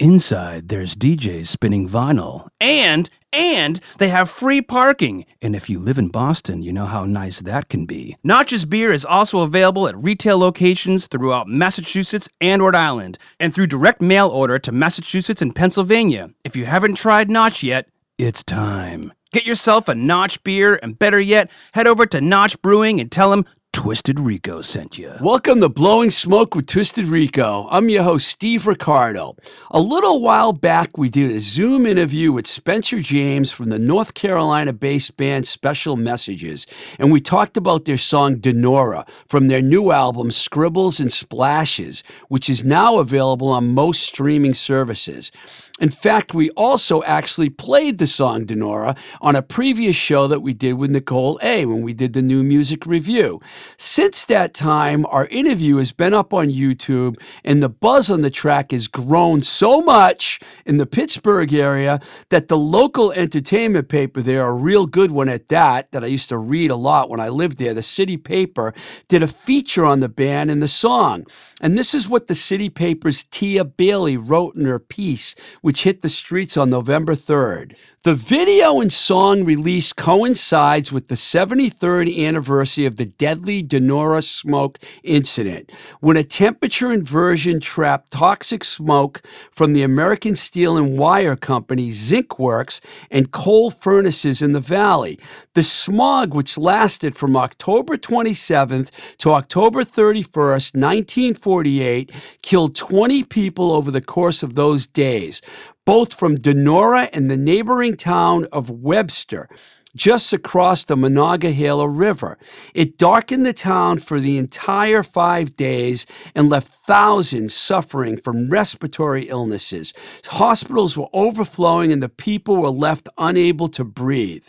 Inside, there's DJs spinning vinyl. And, and they have free parking. And if you live in Boston, you know how nice that can be. Notch's beer is also available at retail locations throughout Massachusetts and Rhode Island, and through direct mail order to Massachusetts and Pennsylvania. If you haven't tried Notch yet, it's time. Get yourself a Notch beer, and better yet, head over to Notch Brewing and tell them Twisted Rico sent you. Welcome to Blowing Smoke with Twisted Rico. I'm your host, Steve Ricardo. A little while back, we did a Zoom interview with Spencer James from the North Carolina based band Special Messages, and we talked about their song Donora from their new album Scribbles and Splashes, which is now available on most streaming services. In fact, we also actually played the song Donora on a previous show that we did with Nicole A when we did the new music review. Since that time, our interview has been up on YouTube, and the buzz on the track has grown so much in the Pittsburgh area that the local entertainment paper there, a real good one at that, that I used to read a lot when I lived there, the city paper, did a feature on the band and the song. And this is what the city paper's Tia Bailey wrote in her piece, which hit the streets on November 3rd. The video and song release coincides with the 73rd anniversary of the deadly Donora smoke incident, when a temperature inversion trapped toxic smoke from the American Steel and Wire Company, Zinc Works, and coal furnaces in the valley. The smog, which lasted from October 27th to October 31st, 1948, killed 20 people over the course of those days both from Donora and the neighboring town of Webster, just across the Monongahela River. It darkened the town for the entire five days and left thousands suffering from respiratory illnesses. Hospitals were overflowing and the people were left unable to breathe.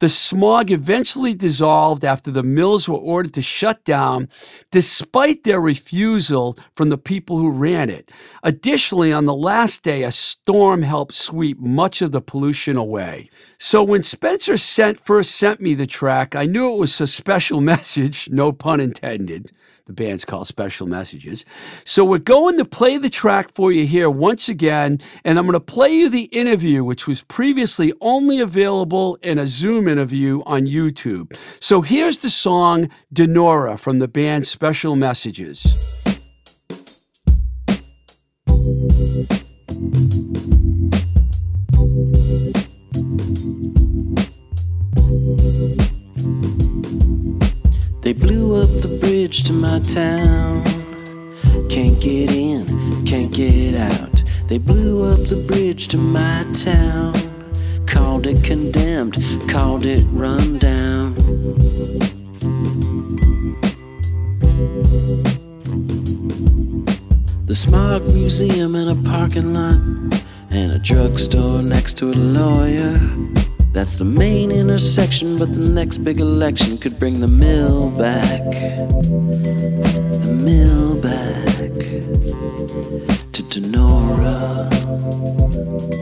The smog eventually dissolved after the mills were ordered to shut down, despite their refusal from the people who ran it. Additionally, on the last day, a storm helped sweep much of the pollution away. So when Spencer sent first sent me the track, I knew it was a special message, no pun intended. The band's called Special Messages. So we're going to play the track for you here once again, and I'm going to play you the interview, which was previously only available in a Zoom interview on YouTube. So here's the song Donora from the band Special Messages. They blew up the bridge to my town. Can't get in, can't get out. They blew up the bridge to my town. Called it condemned, called it run down. The Smog Museum in a parking lot, and a drugstore next to a lawyer. That's the main intersection, but the next big election could bring the mill back. The mill back to Donora.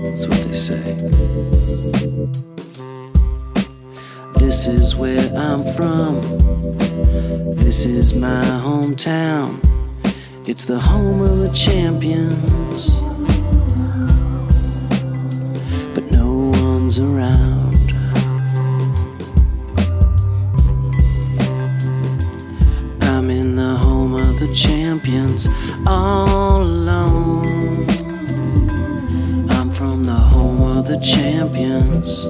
That's what they say. This is where I'm from. This is my hometown. It's the home of the champions. But no one's around. Champions all alone. I'm from the home of the champions.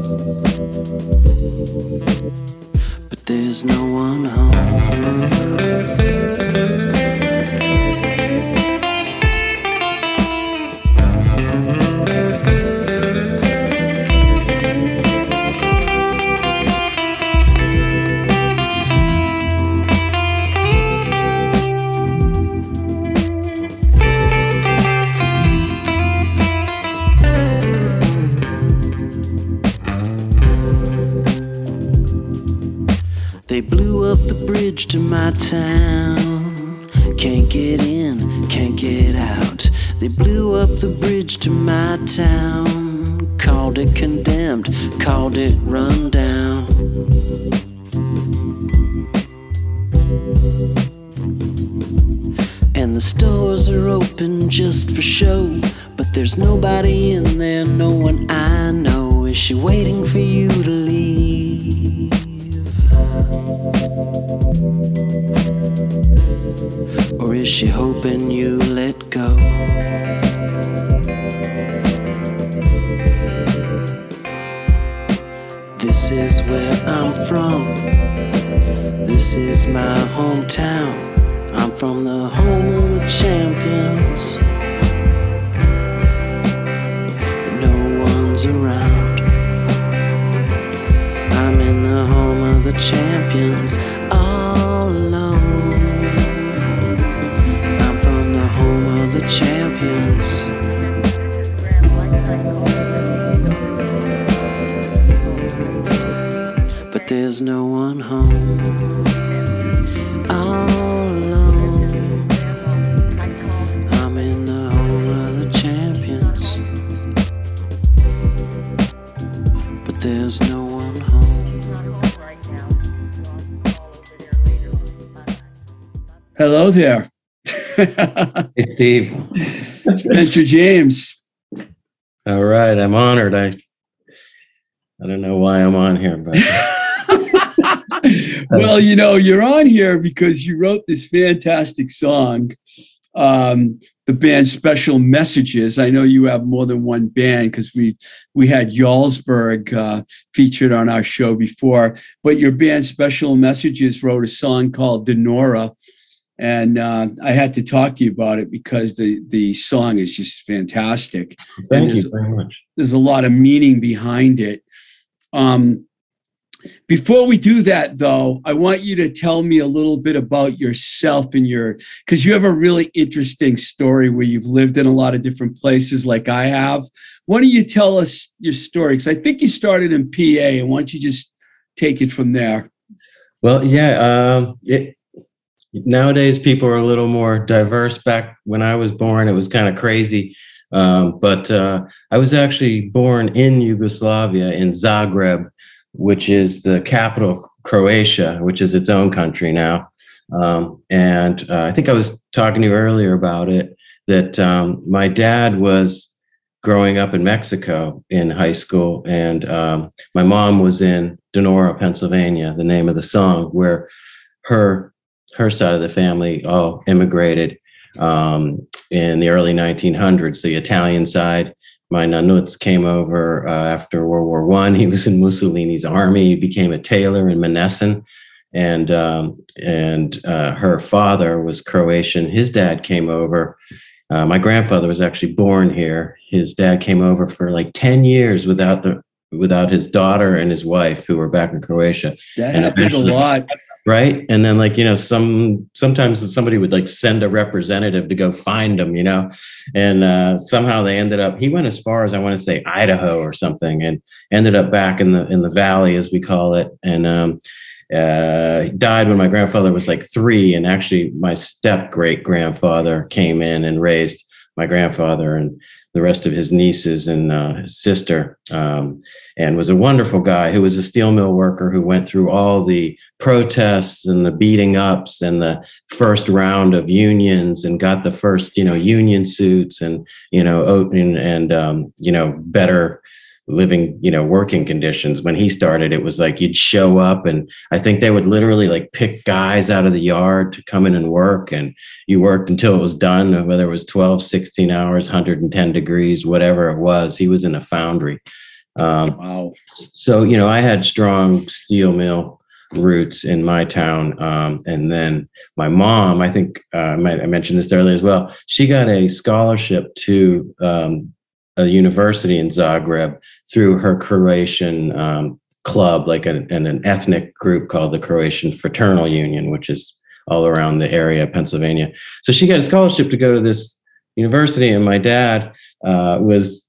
But there's no one home. My town. Can't get in, can't get out. They blew up the bridge to my town. Called it condemned, called it run down. And the stores are open just for show. But there's nobody in there, no one I know. Is she waiting for you to leave? Is she hoping you let go? This is where I'm from. This is my hometown. I'm from the home of the champions. But no one's around. I'm in the home of the champions But there's no one home. All alone. I'm in the home of the champions. But there's no one home. Hello there. Hey, Steve. Spencer James. All right, I'm honored. I I don't know why I'm on here, but well, you know, you're on here because you wrote this fantastic song, um, the band Special Messages. I know you have more than one band because we we had Jarlsberg uh, featured on our show before, but your band Special Messages wrote a song called Donora. And uh, I had to talk to you about it because the the song is just fantastic. thank you very much. there's a lot of meaning behind it. Um, before we do that, though, I want you to tell me a little bit about yourself and your, because you have a really interesting story where you've lived in a lot of different places, like I have. Why don't you tell us your story? Because I think you started in PA, and why don't you just take it from there? Well, yeah, um, it nowadays people are a little more diverse. Back when I was born, it was kind of crazy. Um, but uh, I was actually born in Yugoslavia, in Zagreb, which is the capital of Croatia, which is its own country now. Um, and uh, I think I was talking to you earlier about it that um, my dad was growing up in Mexico in high school, and um, my mom was in Donora, Pennsylvania, the name of the song, where her her side of the family all immigrated um, in the early 1900s. The Italian side, my nanuts came over uh, after World War One. He was in Mussolini's army. He became a tailor in Monessen, and um, and uh, her father was Croatian. His dad came over. Uh, my grandfather was actually born here. His dad came over for like 10 years without the without his daughter and his wife who were back in Croatia That And happened a lot. Right? And then like you know some sometimes somebody would like send a representative to go find them you know? And uh, somehow they ended up he went as far as i want to say idaho or something and ended up back in the in the valley as we call it. And um uh, he died when my grandfather was like three. And actually my step great grandfather came in and raised my grandfather. And the rest of his nieces and uh, his sister um, and was a wonderful guy who was a steel mill worker who went through all the protests and the beating ups and the first round of unions and got the first you know union suits and you know open and um, you know better living you know working conditions. When he started it was like you'd show up and i think they would literally like pick guys out of the yard to come in and work. And you worked until it was done whether it was 12 16 hours 110 degrees whatever it was. He was in a foundry. Um, Wow. so you know i had strong steel mill roots in my town. Um, and then my mom i think uh, I, mentioned this earlier as well she got a scholarship to um, a university in zagreb through her croatian um, club like an, and an ethnic group called the croatian fraternal union which is all around the area of pennsylvania so she got a scholarship to go to this university and my dad uh, was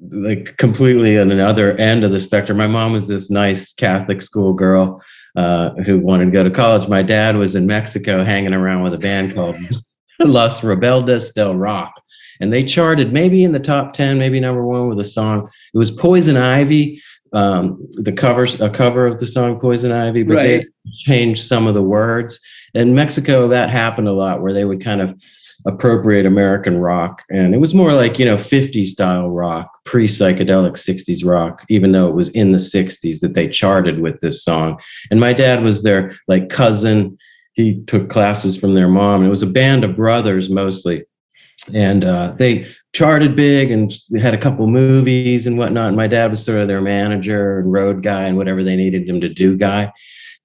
like completely on another end of the spectrum. My mom was this nice Catholic school girl, uh, who wanted to go to college. My dad was in Mexico hanging around with a band called Los Rebeldes del Rock. And they charted maybe in the top 10, maybe number one with a song. It was Poison Ivy, um, the covers, a cover of the song Poison Ivy, but Right. they changed some of the words. In Mexico, that happened a lot where they would kind of appropriate American rock. And it was more like, you know, 50 style rock, pre psychedelic 60s rock, even though it was in the 60s that they charted with this song. And my dad was their like cousin. He took classes from their mom. It was a band of brothers mostly. And uh, they charted big and had a couple movies and whatnot. And my dad was sort of their manager and road guy and whatever they needed him to do guy.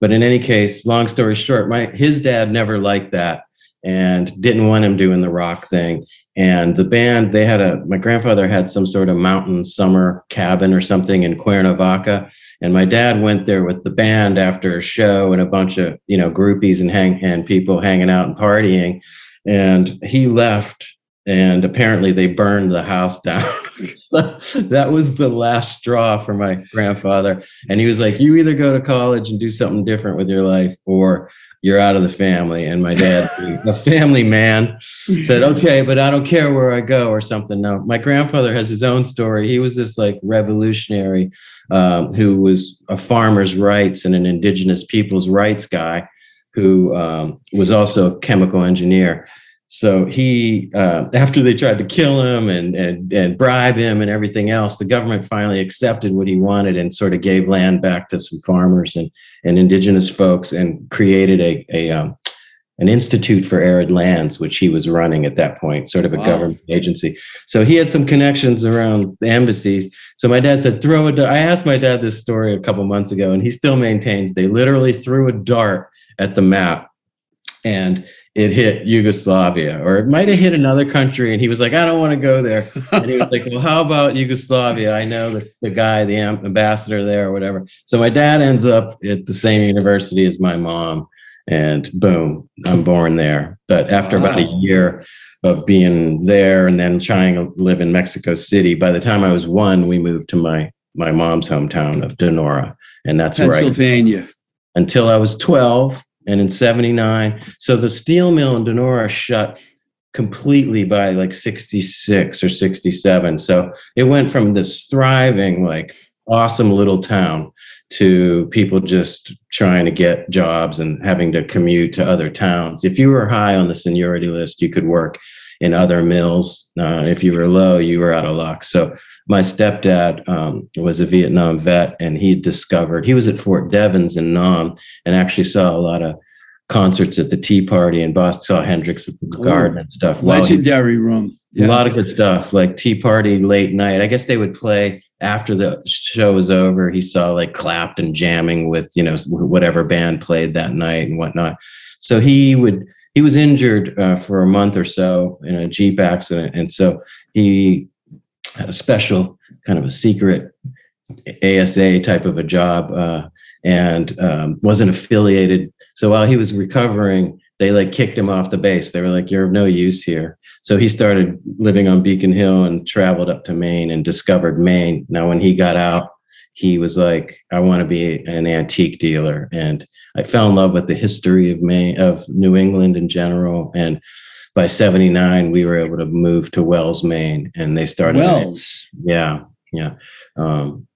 But in any case, long story short, my his dad never liked that and didn't want him doing the rock thing. And the band, they had a my grandfather had some sort of mountain summer cabin or something in Cuernavaca. And my dad went there with the band after a show and a bunch of, you know, groupies and hang and people hanging out and partying. And he left and apparently they burned the house down. so that was the last straw for my grandfather. And he was like, You either go to college and do something different with your life, or you're out of the family. And my dad, a family man, said, Okay, but I don't care where I go, or something. No, my grandfather has his own story. He was this like revolutionary um, who was a farmer's rights and an indigenous people's rights guy who um, was also a chemical engineer. So he, uh, after they tried to kill him and, and and bribe him and everything else, the government finally accepted what he wanted and sort of gave land back to some farmers and and indigenous folks and created a a um, an institute for arid lands, which he was running at that point, sort of a Wow. government agency. So he had some connections around the embassies. So my dad said, "Throw a." Dart. I asked my dad this story a couple months ago, and he still maintains they literally threw a dart at the map, and it hit Yugoslavia, or it might have hit another country. And he was like, "I don't want to go there." And he was like, "Well, how about Yugoslavia? I know the, the guy, the ambassador there, or whatever." So my dad ends up at the same university as my mom, and boom, I'm born there. But after about a year of being there and then trying to live in Mexico City, by the time I was one, we moved to my my mom's hometown of Donora, and that's where I Pennsylvania. until I was 12 and in 79. So the steel mill in Donora shut completely by like 66 or 67. So it went from this thriving, like awesome little town to people just trying to get jobs and having to commute to other towns. If you were high on the seniority list, you could work in other mills. Uh, if you were low, you were out of luck. So my stepdad um, was a Vietnam vet, and he discovered he was at Fort Devens in Nam, and actually saw a lot of concerts at the Tea Party in Boston. Saw Hendrix at the Ooh. Garden and stuff. while he- Legendary room. a lot of good stuff like tea party late night i guess they would play after the show was over he saw like clapton jamming with you know whatever band played that night and whatnot so he would he was injured uh, for a month or so in a jeep accident. And so he had a special kind of a secret asa type of a job uh, and um, wasn't affiliated. So while he was recovering they like kicked him off the base. They were like you're of no use here. So he started living on Beacon Hill and traveled up to Maine and discovered Maine. Now, when he got out, he was like, I want to be an antique dealer. And I fell in love with the history of Maine, of New England in general. And by 79, we were able to move to Wells, Maine. And they started. Wells. Yeah. Yeah. Um,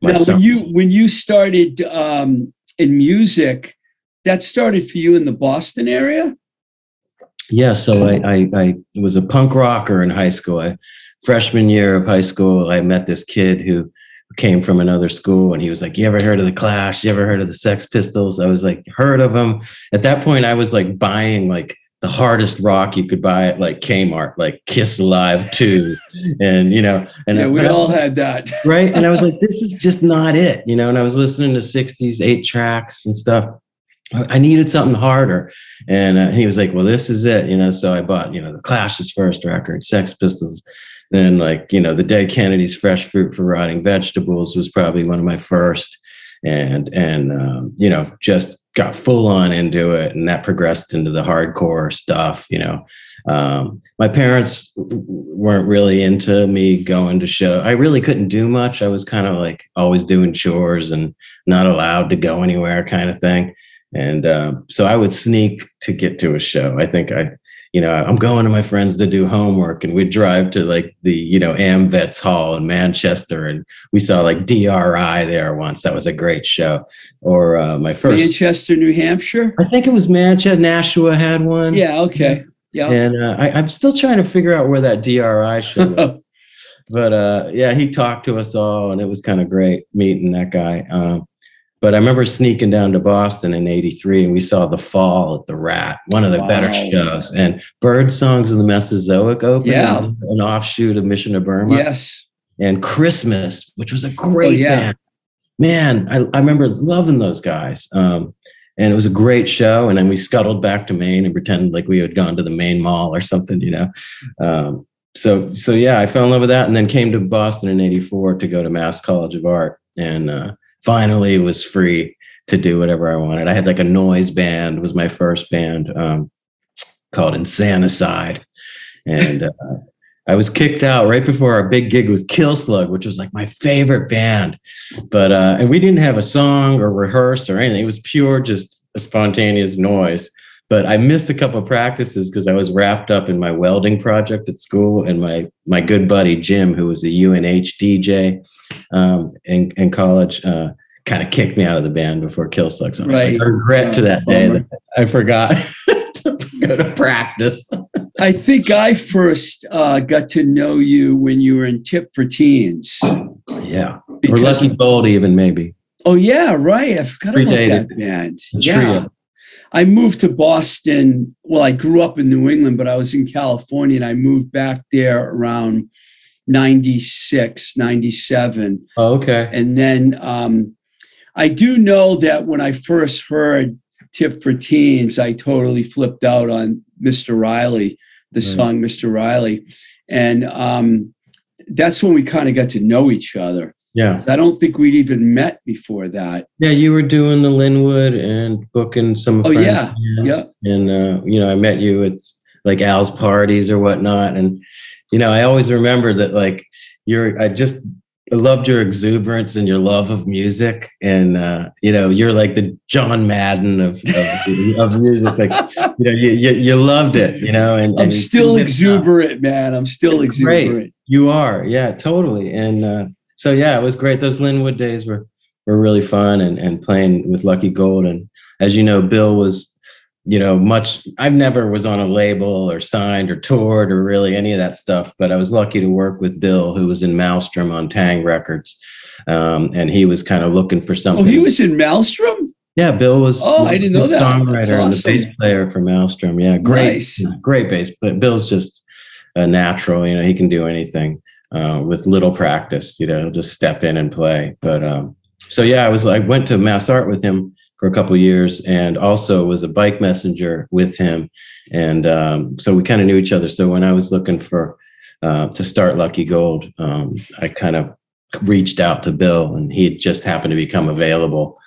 Now, son- when you when you started um, in music, that started for you in the Boston area. Yeah, so I, I I was a punk rocker in high school. I, freshman year of high school, I met this kid who came from another school, and he was like, "You ever heard of the Clash? You ever heard of the Sex Pistols?" I was like, "Heard of them." At that point, I was like buying like the hardest rock you could buy at like Kmart, like Kiss Alive Two, and you know, and yeah, I- we all was- had that. right? And I was like, this is just not it, you know. And I was listening to '60s eight tracks and stuff. I I needed something harder, and uh, he was like, "Well, this is it," you know. So I bought, you know, the Clash's first record, Sex Pistols. Then, like, you know, the Dead Kennedys' "Fresh Fruit for Rotting Vegetables" was probably one of my first, and and um, you know, just got full on into it, and that progressed into the hardcore stuff. You know, um, my parents weren't really into me going to show. I really couldn't do much. I was kind of like always doing chores and not allowed to go anywhere, kind of thing. And um, so I would sneak to get to a show. I think I, you know, I'm going to my friends to do homework, and we'd drive to like the, you know, AmVets Hall in Manchester, and we saw like DRI there once. That was a great show. Or uh, my first Manchester, New Hampshire. I think it was Manchester. Nashua had one. Yeah. Okay. Yeah. And uh, I, I'm still trying to figure out where that DRI show was. but uh, yeah, he talked to us all, and it was kind of great meeting that guy. Um, but I remember sneaking down to Boston in '83, and we saw The Fall at the Rat, one of the better shows, and Bird Songs of the Mesozoic opened, Yeah. an offshoot of Mission to Burma, yes. and Christmas, which was a great Oh, yeah. band. Man, I, I remember loving those guys. Um, and it was a great show. And then we scuttled back to Maine and pretended like we had gone to the main mall or something, you know. Um, so so yeah, I fell in love with that, and then came to Boston in '84 to go to Mass College of Art, and uh, finally was free to do whatever I wanted. I had like a noise band was my first band um, called Insanicide, and uh, I was kicked out right before our big gig was Kilslug, which was like my favorite band. But uh, and we didn't have a song or rehearse or anything. It was pure just a spontaneous noise. But I missed a couple of practices because I was wrapped up in my welding project at school, and my my good buddy Jim, who was a UNH DJ um, in in college, uh, kind of kicked me out of the band before Kill. So Right. I regret Yeah, to that day that I forgot to go to practice. I think I first uh, got to know you when you were in Tip for Teens. Yeah, or Because- Lucky Gold, even maybe. Oh yeah, right. I forgot about that band. Yeah. I moved to Boston. Well, I grew up in New England, but I was in California and I moved back there around 96, 97. Oh, okay. And then um, I do know that when I first heard Tip for Teens, I totally flipped out on Mr. Riley, the Right. song Mr. Riley. And um, that's when we kind of got to know each other. Yeah. I don't think we'd even met before that. Yeah, you were doing the Linwood and booking some. Oh, friends' yeah. bands. And uh, you know, I met you at like Al's parties or whatnot, and you know, I always remember that like you're. I just I loved your exuberance and your love of music, and uh, you know, you're like the John Madden of of, of music. Like you know, you, you you loved it. You know, and I'm and still couldn't get enough. exuberant, man. I'm still Great. exuberant. You are, yeah, totally. And uh, so, yeah, it was great. Those Linwood days were were really fun, and and playing with Lucky Gold. And as you know, Bill was, you know, much. I've never was on a label or signed or toured or really any of that stuff. But I was lucky to work with Bill, who was in Maelstrom on Taang! Records, um, and he was kind of looking for something Oh, he was in Maelstrom? Yeah, Bill was. Oh, I didn't know that. Songwriter and the bass player for Maelstrom. Yeah, great, Nice. great bass. But Bill's just a natural. You know, he can do anything uh, with little practice. You know, just step in and play. But um, so yeah, I was. I went to Mass Art with him for a couple years, and also was a bike messenger with him. And um, so we kind of knew each other. So when I was looking for uh, to start Lucky Gold, um, I kind of reached out to Bill, and he just happened to become available.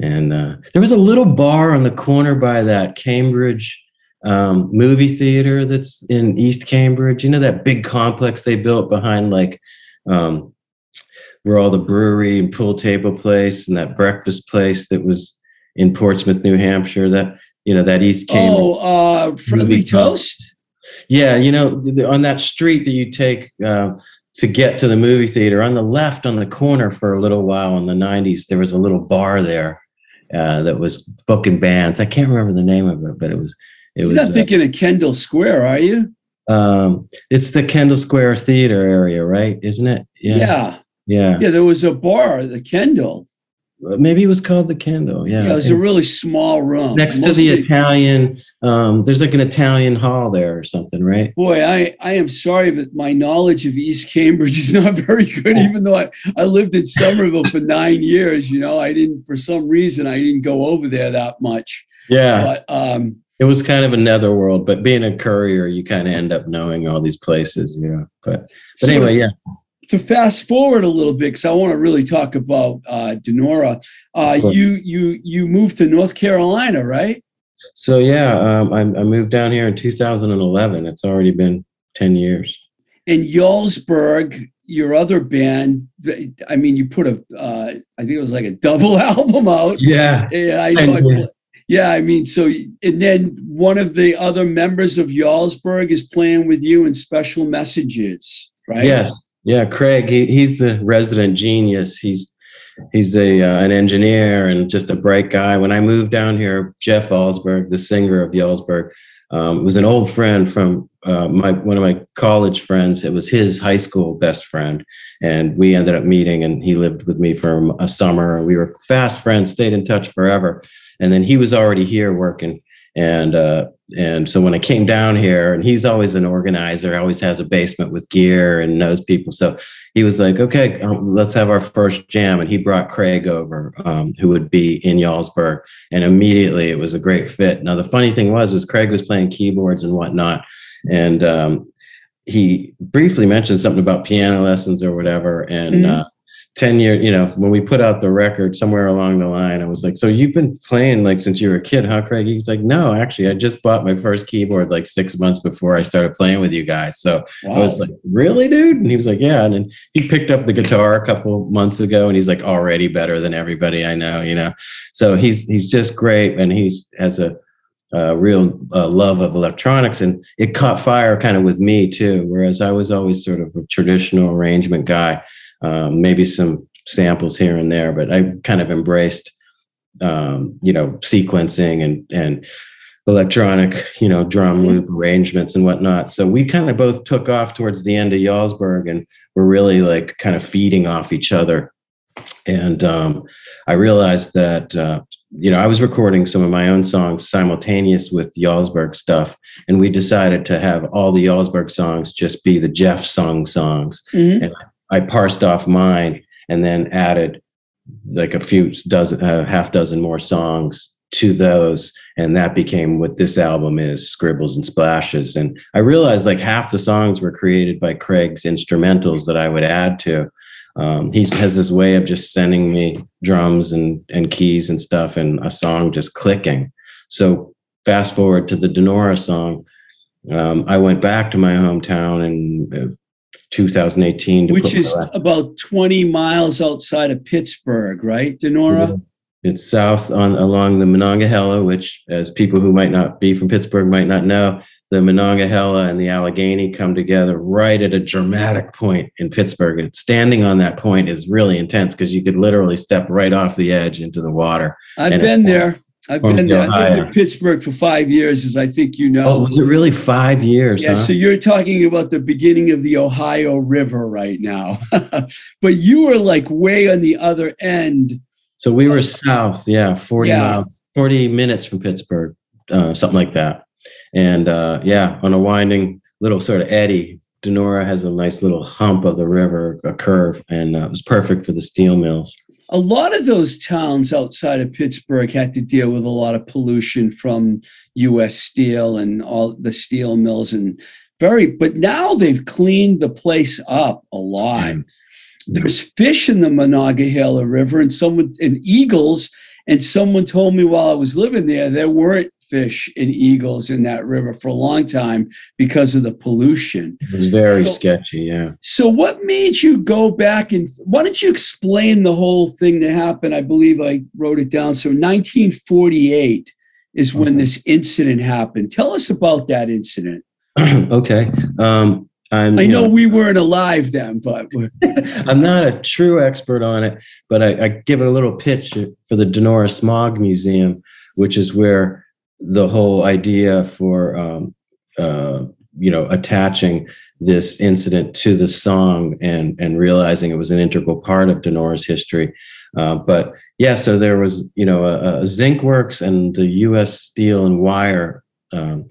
And uh, there was a little bar on the corner by that Cambridge um, movie theater that's in East Cambridge. You know that big complex they built behind like um, where all the brewery and pool table place and that breakfast place that was in Portsmouth, New Hampshire. That you know that East Cambridge. Oh, uh, Friendly. Toast? Yeah, you know, on that street that you take uh, to get to the movie theater, on the left, on the corner for a little while in the 90s, there was a little bar there uh, that was booking bands. I can't remember the name of it, but it was, it You're was, not uh, thinking of Kendall Square, are you? um, it's the Kendall Square Theater area, right? Isn't it? Yeah. Yeah. yeah. Yeah. there was a bar, the Kendall. Maybe it was called the Kendall. Yeah. Yeah, it was a really small room. Next to the Italian, um, there's like an Italian hall there or something, right? Boy, I, I am sorry, but my knowledge of East Cambridge is not very good, even though I, I lived in Somerville for nine years. You know, I didn't, for some reason, I didn't go over there that much. Yeah. But um, it was kind of a netherworld, but being a courier, you kind of end up knowing all these places, you know. But but so anyway, yeah, to fast forward a little bit, because I want to really talk about uh, Donora. Uh, you you you moved to North Carolina, right? So yeah, um, I, I moved down here in 2011. It's already been 10 years. And Jarlsberg, your other band. I mean, you put a uh, I think it was like a double album out. Yeah. Yeah, I. I yeah, I mean, so and then one of the other members of Jarlsberg is playing with you in Special Messages, right? Yes. Yeah. Craig, he, he's the resident genius. He's he's a uh, an engineer and just a bright guy. When I moved down here, Jeff Alsberg, the singer of Jarlsberg, um, was an old friend from uh, my one of my college friends. It was his high school best friend, and we ended up meeting. And he lived with me for a summer. We were fast friends, stayed in touch forever. And then he was already here working, and uh, and so when I came down here, and he's always an organizer, always has a basement with gear and knows people. So he was like, okay, um, let's have our first jam. And he brought Craig over, um, who would be in Jarlsberg. And immediately it was a great fit. Now, the funny thing was, was Craig was playing keyboards and whatnot. And um, he briefly mentioned something about piano lessons or whatever. And Mhm. uh, 10 years, you know, when we put out the record somewhere along the line, I was like, so you've been playing like since you were a kid, huh, Craig? He's like, no, actually, I just bought my first keyboard like six months before I started playing with you guys. So I was like, really, dude? And he was like, yeah. And then he picked up the guitar a couple months ago and he's like already better than everybody I know, you know? So he's, he's just great. And he's has a, a real uh, love of electronics and it caught fire kind of with me too. Whereas I was always sort of a traditional arrangement guy, um, maybe some samples here and there, but I kind of embraced, um, you know, sequencing and, and, electronic, you know, drum loop arrangements and whatnot. So we kind of both took off towards the end of Jarlsberg and we're really like kind of feeding off each other. And um, I realized that, uh, you know, I was recording some of my own songs simultaneous with Jarlsberg stuff. And we decided to have all the Jarlsberg songs just be the Jeff sung songs. Mhm. I parsed off mine and then added like a few dozen, uh, half dozen more songs to those. And that became what this album is Scribbles and Splashes. And I realized like half the songs were created by Craig's instrumentals that I would add to. Um, he has this way of just sending me drums and, and keys and stuff and a song just clicking. So fast forward to the Donora song. Um, I went back to my hometown in uh, 2018 to Which is about 20 miles outside of Pittsburgh, right, Donora? It's south on along the Monongahela, which, as people who might not be from Pittsburgh might not know, the Monongahela and the Allegheny come together right at a dramatic point in Pittsburgh. And standing on that point is really intense because you could literally step right off the edge into the water. I've been there. I've from been there. I lived in Ohio. Pittsburgh for five years, as I think you know. Oh, was it really five years? Yeah, huh? so you're talking about the beginning of the Ohio River right now. but you were like way on the other end. So we were south, yeah, 40 Yeah. miles, 40 minutes from Pittsburgh, uh, something like that. And uh, yeah, on a winding little sort of eddy, Donora has a nice little hump of the river, a curve, and uh, it was perfect for the steel mills. A lot of those towns outside of Pittsburgh had to deal with a lot of pollution from US Steel and all the steel mills and very but now they've cleaned the place up a lot. Mm-hmm. There's fish in the Monongahela River and someone and eagles. And someone told me while I was living there, there weren't fish and eagles in that river for a long time because of the pollution. It was very So- sketchy, yeah. So, what made you go back and why don't you explain the whole thing that happened? I believe I wrote it down. So, 1948 is when Okay. this incident happened. Tell us about that incident. okay. Um, I'm, I you know we weren't alive then, but I'm not a true expert on it, but I, I give it a little pitch for the Donora Smog Museum, which is where the whole idea for um, uh, you know attaching this incident to the song and and realizing it was an integral part of Donora's history. Uh, but yeah, so there was you know a, a Zinc Works and the U.S. Steel and Wire. Um,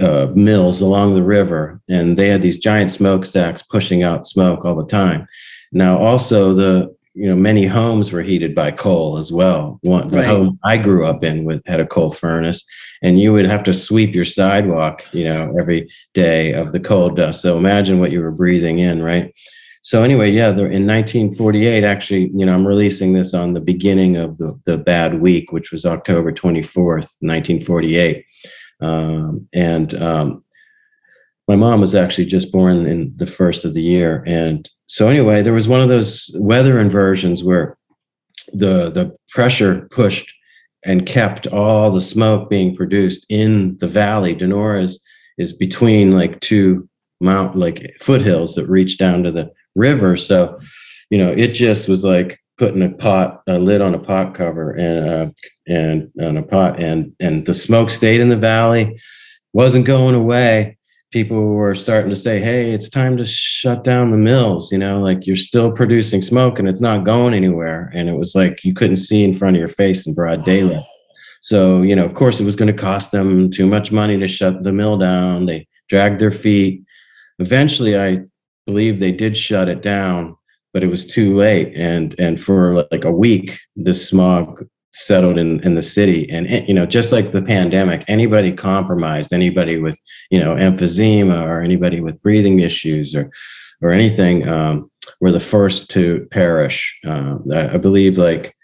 uh, mills along the river, and they had these giant smokestacks pushing out smoke all the time. Now, also the you know many homes were heated by coal as well. One the Right. home I grew up in with, had a coal furnace, and you would have to sweep your sidewalk, you know, every day of the coal dust. So imagine what you were breathing in, right? so anyway, yeah, there, in 1948, actually, you know, I'm releasing this on the beginning of the, the bad week, which was October 24th, 1948. Um, and um, my mom was actually just born in the first of the year. And so anyway, there was one of those weather inversions where the the pressure pushed and kept all the smoke being produced in the valley. Donora is, is between like two mount like foothills that reach down to the river. So, you know, it just was like putting a pot, a lid on a pot cover and, uh, and on a pot and, and the smoke stayed in the valley, wasn't going away. People were starting to say, Hey, it's time to shut down the mills. You know, like you're still producing smoke and it's not going anywhere. And it was like you couldn't see in front of your face in broad daylight. So, you know, of course, it was going to cost them too much money to shut the mill down. They dragged their feet. Eventually, I believe they did shut it down, but it was too late. And and for like a week, the smog settled in in the city. And you know, just like the pandemic, anybody compromised, anybody with you know emphysema or anybody with breathing issues or or anything, um, were the first to perish. Uh, I believe like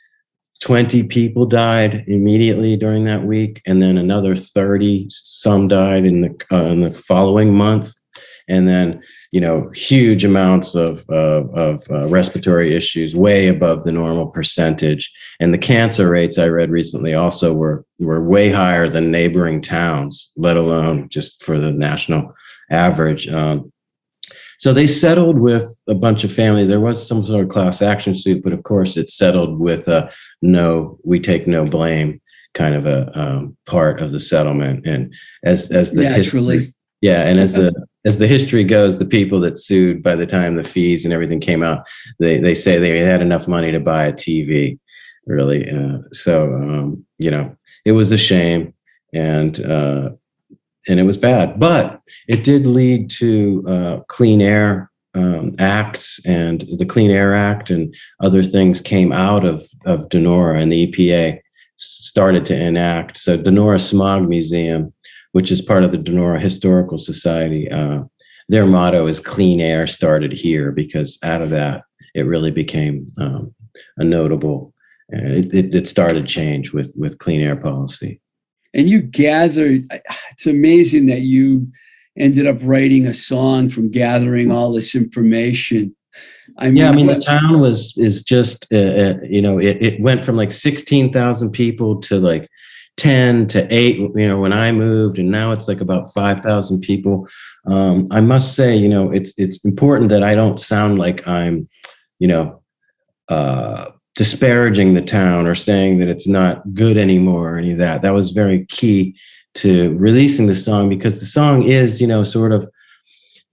20 people died immediately during that week, and then another 30 some died in the uh, in the following month and then you know huge amounts of uh, of uh, respiratory issues way above the normal percentage. And the cancer rates i read recently also were were way higher than neighboring towns let alone just for the national average. Um, so they settled with a bunch of family. There was some sort of class action suit but of course it settled with a no we take no blame kind of a um, part of the settlement. And as as the naturally. history, yeah and as the as the history goes, the people that sued by the time the fees and everything came out, they they say they had enough money to buy a TV, really. Uh, so um, you know, it was a shame, and uh, and it was bad, but it did lead to uh, clean air um, acts and the Clean Air Act and other things came out of of Donora, and the EPA started to enact. So Donora Smog Museum which is part of the Donora Historical Society. Uh, their motto is "Clean air started here," because out of that, it really became um, a notable. Uh, it, it, it started change with with clean air policy. And you gathered. It's amazing that you ended up writing a song from gathering all this information. I mean, yeah, I mean the town was is just uh, uh, you know it, it went from like sixteen thousand people to like 10 to 8 you know when i moved and now it's like about 5000 people. Um, i must say you know it's it's important that i don't sound like i'm you know uh, disparaging the town or saying that it's not good anymore or any of that. That was very key to releasing the song because the song is you know sort of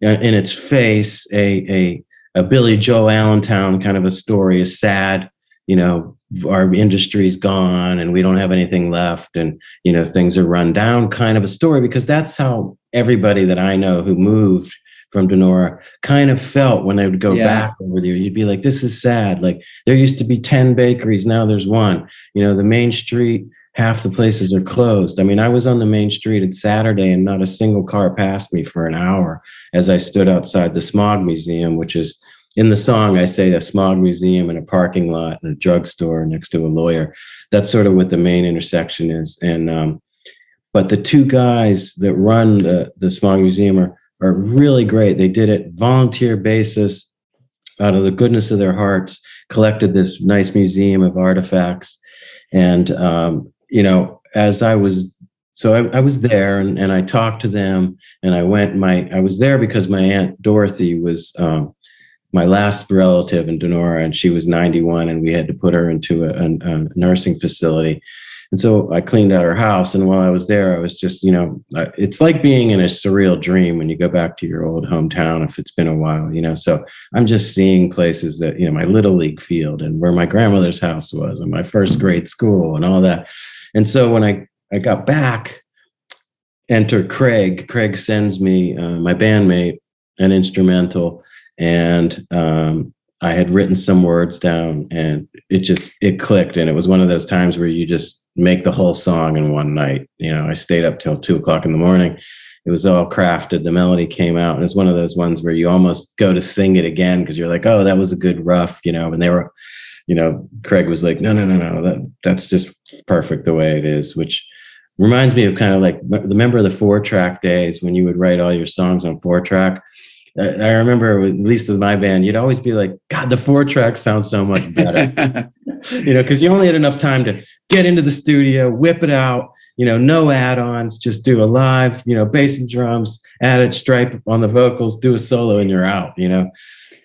uh, in its face a a, a billy joel allentown kind of a story a sad you know our industry's gone and we don't have anything left and you know things are run down kind of a story because that's how everybody that i know who moved from donora kind of felt when they would go yeah. back over there. You'd be like this is sad. Like there used to be 10 bakeries now there's one. You know the main street half the places are closed. I mean i was on the main street at saturday and not a single car passed me for an hour as i stood outside the smog museum which is in the song, I say a smog museum and a parking lot and a drugstore next to a lawyer. That's sort of what the main intersection is. And um, but the two guys that run the the smog museum are are really great. They did it volunteer basis out of the goodness of their hearts. Collected this nice museum of artifacts, and um, you know, as I was so I, I, was there and, and I talked to them and I went my I was there because my aunt Dorothy was um, my last relative in Donora, and she was 91, and we had to put her into a, a, a, nursing facility. And so I cleaned out her house. And while I was there, I was just, you know, it's like being in a surreal dream when you go back to your old hometown if it's been a while, you know. So I'm just seeing places that, you know, my little league field and where my grandmother's house was and my first grade school and all that. And so when I, I got back, enter Craig. Craig sends me, uh, my bandmate, an instrumental and um, I had written some words down, and it just it clicked, and it was one of those times where you just make the whole song in one night. You know, I stayed up till two o'clock in the morning. It was all crafted. The melody came out, and it's one of those ones where you almost go to sing it again because you're like, oh, that was a good rough, you know. And they were, you know, Craig was like, no, no, no, no, that that's just perfect the way it is, which reminds me of kind of like the member of the four track days when you would write all your songs on four track. I remember, at least with my band, you'd always be like, God, the four track sounds so much better. you know, because you only had enough time to get into the studio, whip it out, you know, no add-ons, just do a live, you know, bass and drums, add it, stripe on the vocals, do a solo, and you're out. You know,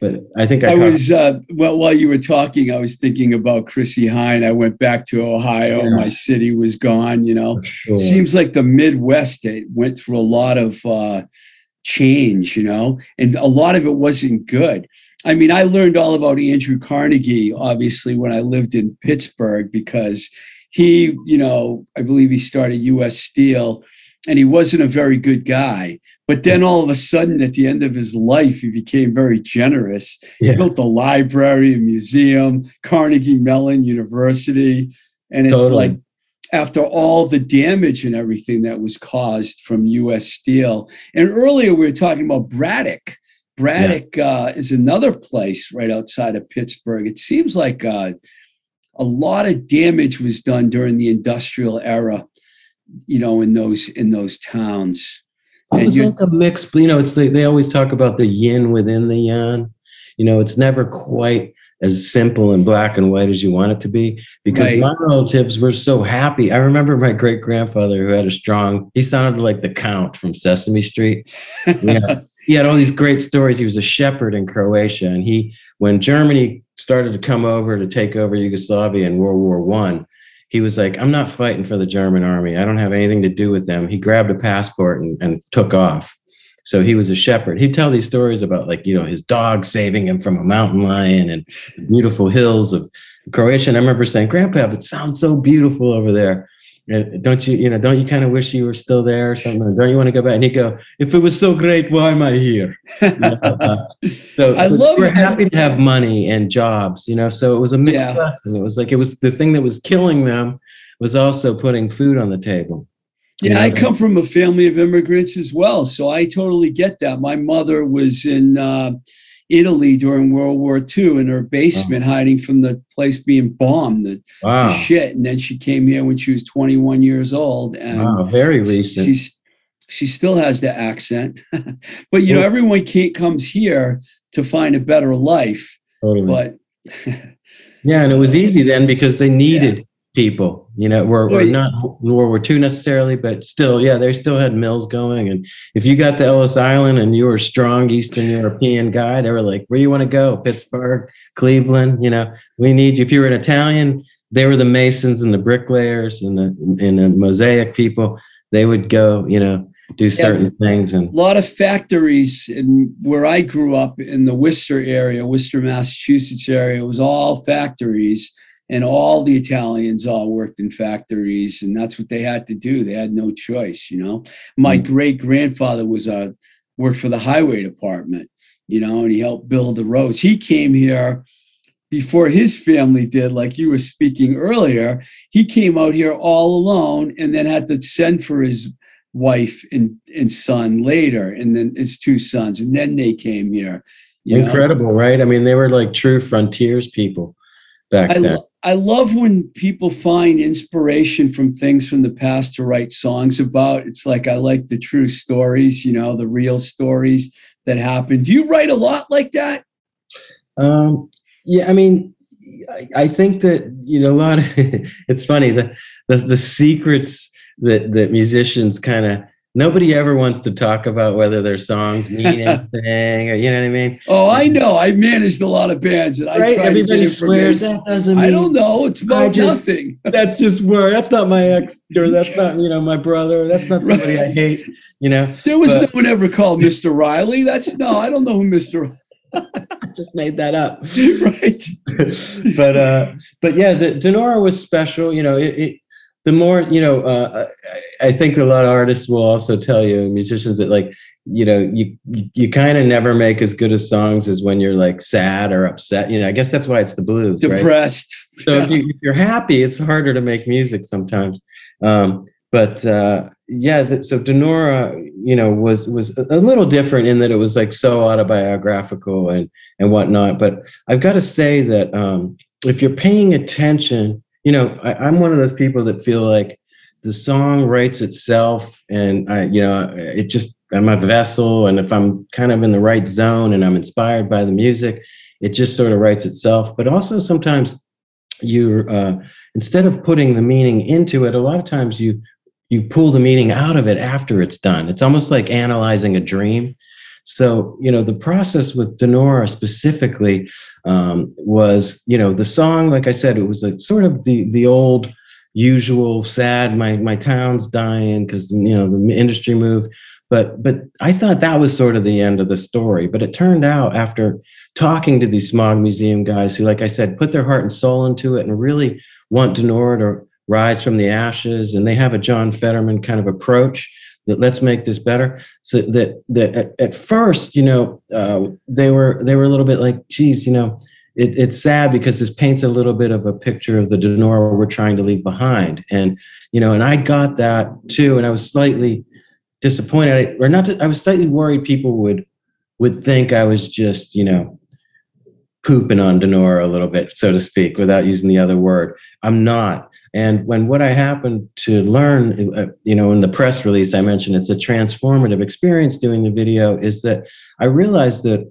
but I think I, I was uh, well while you were talking, I was thinking about Chrissie Hynde. I went back to Ohio. My city was gone. You know, sure. seems like the Midwest it went through a lot of uh, change. You know, and a lot of it wasn't good. I mean, I learned all about Andrew Carnegie, obviously, when I lived in Pittsburgh, because he, you know, I believe he started US Steel and he wasn't a very good guy. But then all of a sudden, at the end of his life, he became very generous. Yeah. He built a library, a museum, Carnegie Mellon University. And it's totally. like, after all the damage and everything that was caused from US Steel. And earlier we were talking about Braddock. Braddock yeah. uh, is another place right outside of Pittsburgh. It seems like uh, a lot of damage was done during the industrial era, you know, in those in those towns. It was like a mix. You know, it's the, they always talk about the yin within the yang. You know, it's never quite as simple and black and white as you want it to be because right. my relatives were so happy. I remember my great grandfather who had a strong, he sounded like the Count from Sesame Street. Yeah he had all these great stories. He was a shepherd in Croatia, and he, when Germany started to come over to take over Yugoslavia in World War One, he was like, "I'm not fighting for the German army. I don't have anything to do with them." He grabbed a passport and, and took off. So he was a shepherd. He'd tell these stories about like you know his dog saving him from a mountain lion and beautiful hills of Croatia. And I remember saying, "Grandpa, it sounds so beautiful over there." don't you you know don't you kind of wish you were still there or something don't you want to go back and he'd go if it was so great why am i here you know, uh, so i love we're happy to have money and jobs you know so it was a mixed yeah. lesson it was like it was the thing that was killing them was also putting food on the table yeah? I come from a family of immigrants as well, so I totally get that. My mother was in uh, Italy during World War II in her basement, wow. hiding from the place being bombed the, wow. to shit. And then she came here when she was 21 years old. And wow, very recent. She's she still has the accent, but you know everyone can't, comes here to find a better life. Totally. But yeah, and it was easy then because they needed. Yeah people. You know, we're, we're not World War II necessarily, but still, yeah, they still had mills going. And if you got to Ellis Island and you were a strong Eastern European guy, they were like, "Where you want to go? Pittsburgh, Cleveland? You know, we need you." If you were an Italian, they were the masons and the bricklayers and the and the mosaic people. They would go, you know, do certain yeah, things and a lot of factories in where I grew up in the Worcester area, Worcester, Massachusetts area, it was all factories and all the Italians all worked in factories, and that's what they had to do. They had no choice, you know. My mm-hmm. great grandfather was a uh, worked for the highway department, you know, and he helped build the roads. He came here before his family did, like you were speaking earlier. He came out here all alone, and then had to send for his wife and, and son later, and then his two sons, and then they came here. Incredible, know? right? I mean, they were like true frontiers people back I, then. I love when people find inspiration from things from the past to write songs about. It's like I like the true stories, you know, the real stories that happen. Do you write a lot like that? Um, yeah, I mean, I think that you know a lot. Of, it's funny the, the the secrets that that musicians kind of nobody ever wants to talk about whether their songs mean anything or you know what I mean. Oh, I know. I managed a lot of bands and right? I try Everybody to get swears that doesn't mean, I don't know. It's about just, nothing. That's just word. That's not my ex or that's not, you know, my brother. That's not somebody right. I hate, you know. There was but, no one ever called Mr. Riley. That's no, I don't know who Mr. just made that up. right. but uh but yeah, the Donora was special, you know, it, it the more you know uh, I, I think a lot of artists will also tell you, musicians, that like you know you you, kind of never make as good as songs as when you're like sad or upset. You know, I guess that's why it's the blues, right? Depressed. So if, you, if you're happy, it's harder to make music sometimes. Um, but uh, yeah, so Donora, you know, was was a a little different in that it was like so autobiographical and and whatnot. But I've got to say that um, if you're paying attention, you know, I, I'm one of those people that feel like the song writes itself, and I, you know, it just I'm a vessel, and if I'm kind of in the right zone and I'm inspired by the music, it just sort of writes itself. But also sometimes you, uh, instead of putting the meaning into it, a lot of times you you pull the meaning out of it after it's done. It's almost like analyzing a dream. So, you know, the process with Donora specifically um, was, you know, the song, like I said, it was like sort of the the old usual sad, my my town's dying because you know the industry move. But but I thought that was sort of the end of the story. But it turned out after talking to these smog museum guys who, like I said, put their heart and soul into it and really want Donora to rise from the ashes, and they have a John Fetterman kind of approach that let's make this better. So that that at, at first, you know, uh, they were they were a little bit like, geez, you know, it, it's sad because this paints a little bit of a picture of the Donora we're trying to leave behind, and you know, and I got that too, and I was slightly disappointed, or not. I was slightly worried people would would think I was just, you know, pooping on Donora a little bit, so to speak, without using the other word. I'm not. And when what I happened to learn, uh, you know, in the press release I mentioned, it's a transformative experience doing the video, is that I realized that,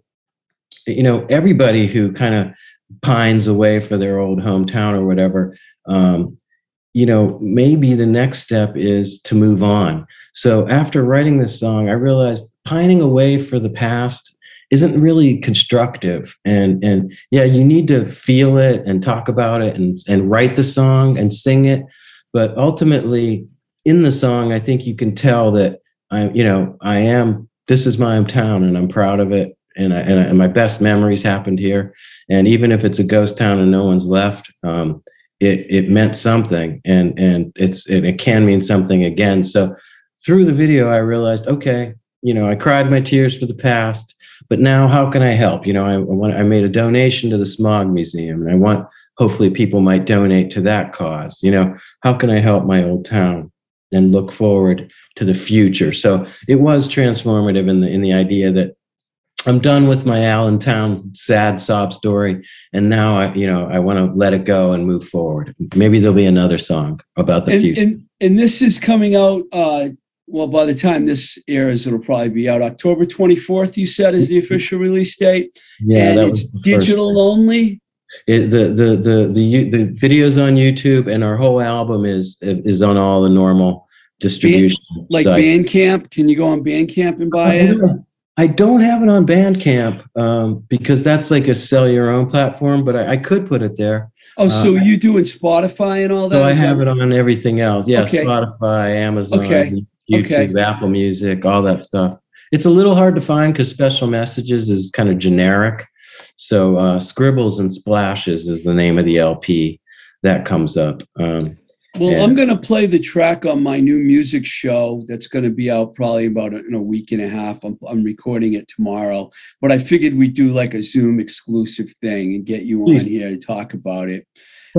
you know, everybody who kind of pines away for their old hometown or whatever, um, you know, maybe the next step is to move on. So after writing this song, I realized pining away for the past isn't really constructive. And and yeah you need to feel it and talk about it and and write the song and sing it. But ultimately in the song i think you can tell that i'm you know i am this is my hometown and i'm proud of it. And I, and, I, and my best memories happened here. And even if it's a ghost town and no one's left um, it it meant something. And and it's it, it can mean something again. So through the video i realized okay you know i cried my tears for the past but now how can i help? You know i, I want i made a donation to the smog museum and i want hopefully people might donate to that cause. You know how can i help my old town and look forward to the future? So it was transformative in the in the idea that i'm done with my allentown sad sob story and now i you know i want to let it go and move forward. Maybe there'll be another song about the and, future. and and this is coming out uh well by the time this airs it'll probably be out october 24th you said is the official release date yeah and it's was the first digital only It, the the the the the videos on YouTube and our whole album is is on all the normal distribution like sites. bandcamp can you go on bandcamp and buy it I don't have it on Bandcamp um, because that's like a sell your own platform, but I, I could put it there. oh so Uh, you doing spotify and all that So I have it on everything else. Yeah, Okay. Spotify, Amazon, Okay. YouTube, Okay. Apple Music, all that stuff. It's a little hard to find because Special Messages is kind of generic. So uh, Scribbles and Splashes is the name of the LP that comes up. Um, Well. I'm going to play the track on my new music show that's going to be out probably about a, in a week and a half. I'm, I'm recording it tomorrow, but I figured we'd do like a Zoom exclusive thing and get you on Please. here to talk about it.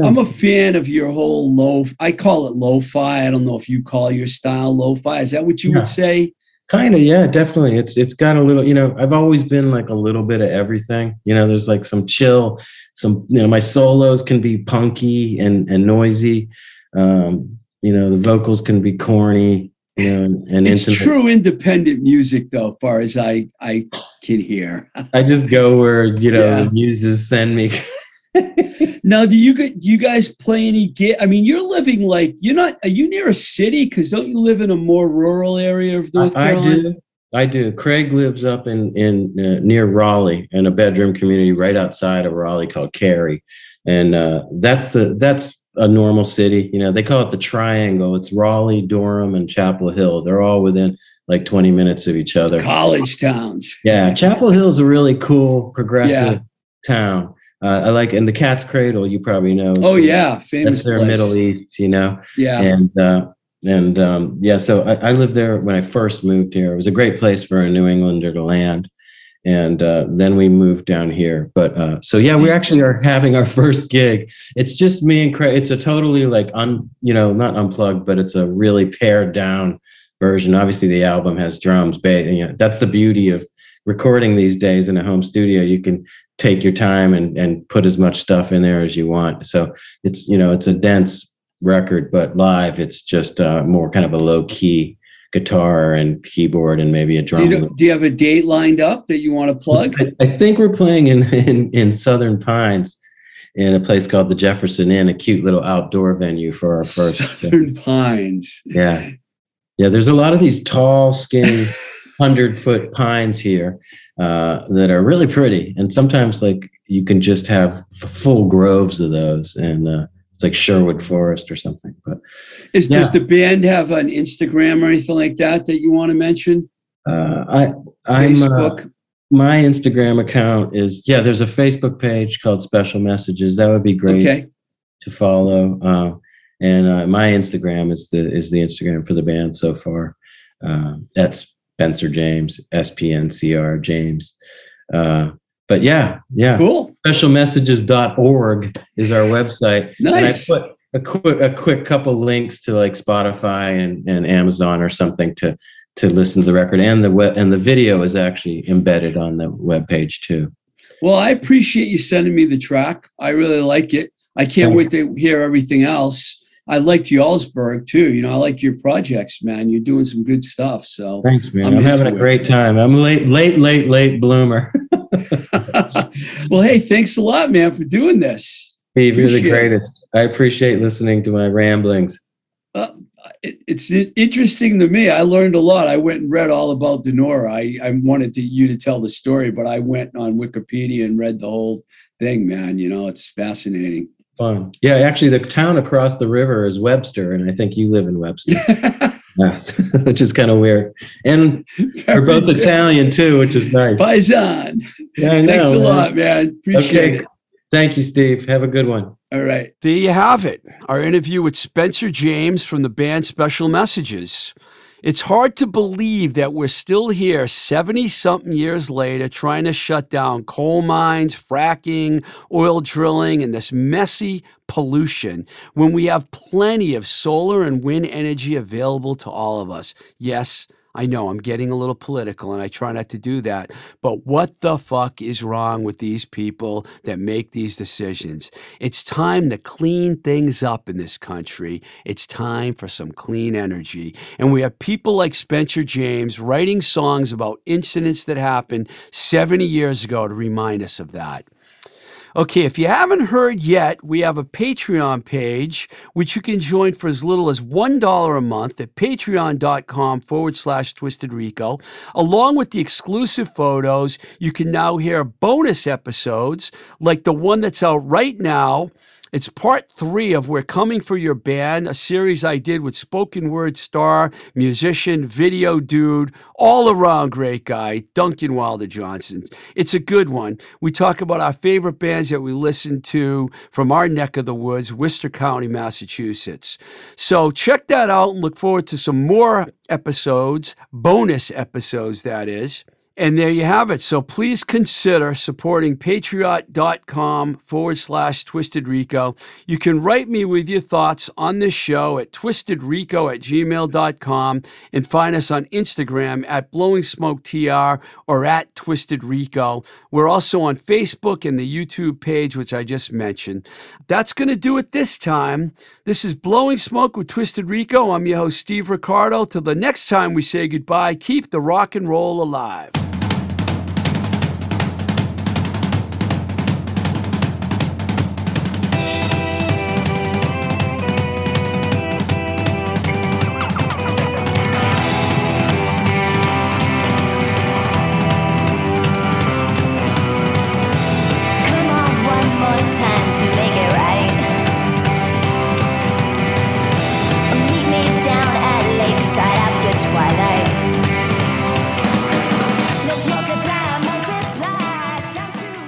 I'm a fan of your whole low. I call it lo-fi. I don't know if you call your style lo-fi. Is that what you Yeah. would say? Kind of, yeah, definitely. It's it's got a little, you know, I've always been like a little bit of everything. You know, there's like some chill, some, you know, my solos can be punky and and noisy. Um, you know, the vocals can be corny, you know, and, and It's intimate. true independent music, though, far as I I can hear. I just go where you know Yeah. the muses send me. Now, do you get do you guys play any gig? I mean, you're living like you're not. Are you near a city? Because don't you live in a more rural area of North I, I do. I do. Craig lives up in in uh, near Raleigh in a bedroom community right outside of Raleigh called Cary, and uh, that's the that's a normal city. You know, they call it the Triangle. It's Raleigh, Durham, and Chapel Hill. They're all within like 20 minutes of each other. College towns. Yeah, Chapel Hill is a really cool, progressive Yeah. town. Uh, I like, and the Cat's Cradle, you probably know. Oh so yeah, famous that's their place. Middle East. You know, Yeah, and uh, and um, yeah, so I, I, lived there when I first moved here. It was a great place for a New Englander to land, and uh, then we moved down here. But uh, so yeah, we actually are having our first gig. It's just me and Craig. It's a totally like un, you know, not unplugged, but it's a really pared down version. Obviously, the album has drums, bass. You know, that's the beauty of recording these days in a home studio. You can take your time and and put as much stuff in there as you want. So it's you know it's a dense record, but live it's just uh, more kind of a low key guitar and keyboard and maybe a drum. Do you, do you have a date lined up that you want to plug? I, I think we're playing in, in, in Southern Pines in a place called the Jefferson Inn, a cute little outdoor venue for our first. Southern Pines. Yeah, yeah. There's a lot of these tall, skinny, hundred foot pines here uh, that are really pretty, and sometimes like you can just have full groves of those, and uh, it's like Sherwood Forest or something. But is yeah. does the band have an Instagram or anything like that that you want to mention? Uh, I I'm uh, Facebook. Uh, my Instagram account is yeah. There's a Facebook page called Special Messages. That would be great okay. to follow. Uh, and uh, my Instagram is the is the Instagram for the band so far. that's Spencer James, S P N C R James. Uh, but yeah, yeah. Cool. Specialmessages.org is our website. nice. And I put a quick a quick couple links to like Spotify and, and Amazon or something to to listen to the record and the web and the video is actually embedded on the web page too. Well, I appreciate you sending me the track. I really like it. I can't wait to hear everything else. I liked Jarlsberg too. You know, I like your projects, man. You're doing some good stuff. So thanks, man. I'm, I'm having a great time. I'm late, late, late, late bloomer. well, hey, thanks a lot, man, for doing this. Steve, you're the greatest. It. I appreciate listening to my ramblings. Uh, it, it's interesting to me. I learned a lot. I went and read all about Donora. I, I wanted to, you to tell the story, but I went on Wikipedia and read the whole thing, man. You know, it's fascinating. Fun. Yeah, actually, the town across the river is Webster, and I think you live in Webster. yes, which is kind of weird. And we're both Italian too, which is nice. Paisan. Yeah, know, Thanks a man. lot, man. Appreciate okay. it. Thank you, Steve. Have a good one. All right. There you have it. Our interview with Spencer James from the band Special Messages. It's hard to believe that we're still here 70 something years later trying to shut down coal mines, fracking, oil drilling, and this messy pollution when we have plenty of solar and wind energy available to all of us. Yes, I know I'm getting a little political and I try not to do that, but what the fuck is wrong with these people that make these decisions? It's time to clean things up in this country. It's time for some clean energy. And we have people like Spencer James writing songs about incidents that happened 70 years ago to remind us of that. Okay, if you haven't heard yet, we have a Patreon page which you can join for as little as $1 a month at patreon.com forward slash twisted rico. Along with the exclusive photos, you can now hear bonus episodes like the one that's out right now it's part three of We're Coming for Your Band, a series I did with spoken word star, musician, video dude, all around great guy, Duncan Wilder Johnson. It's a good one. We talk about our favorite bands that we listen to from our neck of the woods, Worcester County, Massachusetts. So check that out and look forward to some more episodes, bonus episodes, that is. And there you have it. So please consider supporting patreon.com forward slash twisted rico. You can write me with your thoughts on this show at twistedrico at gmail.com and find us on Instagram at blowing smoke tr or at twisted rico. We're also on Facebook and the YouTube page, which I just mentioned. That's going to do it this time. This is Blowing Smoke with Twisted Rico. I'm your host, Steve Ricardo. Till the next time we say goodbye, keep the rock and roll alive.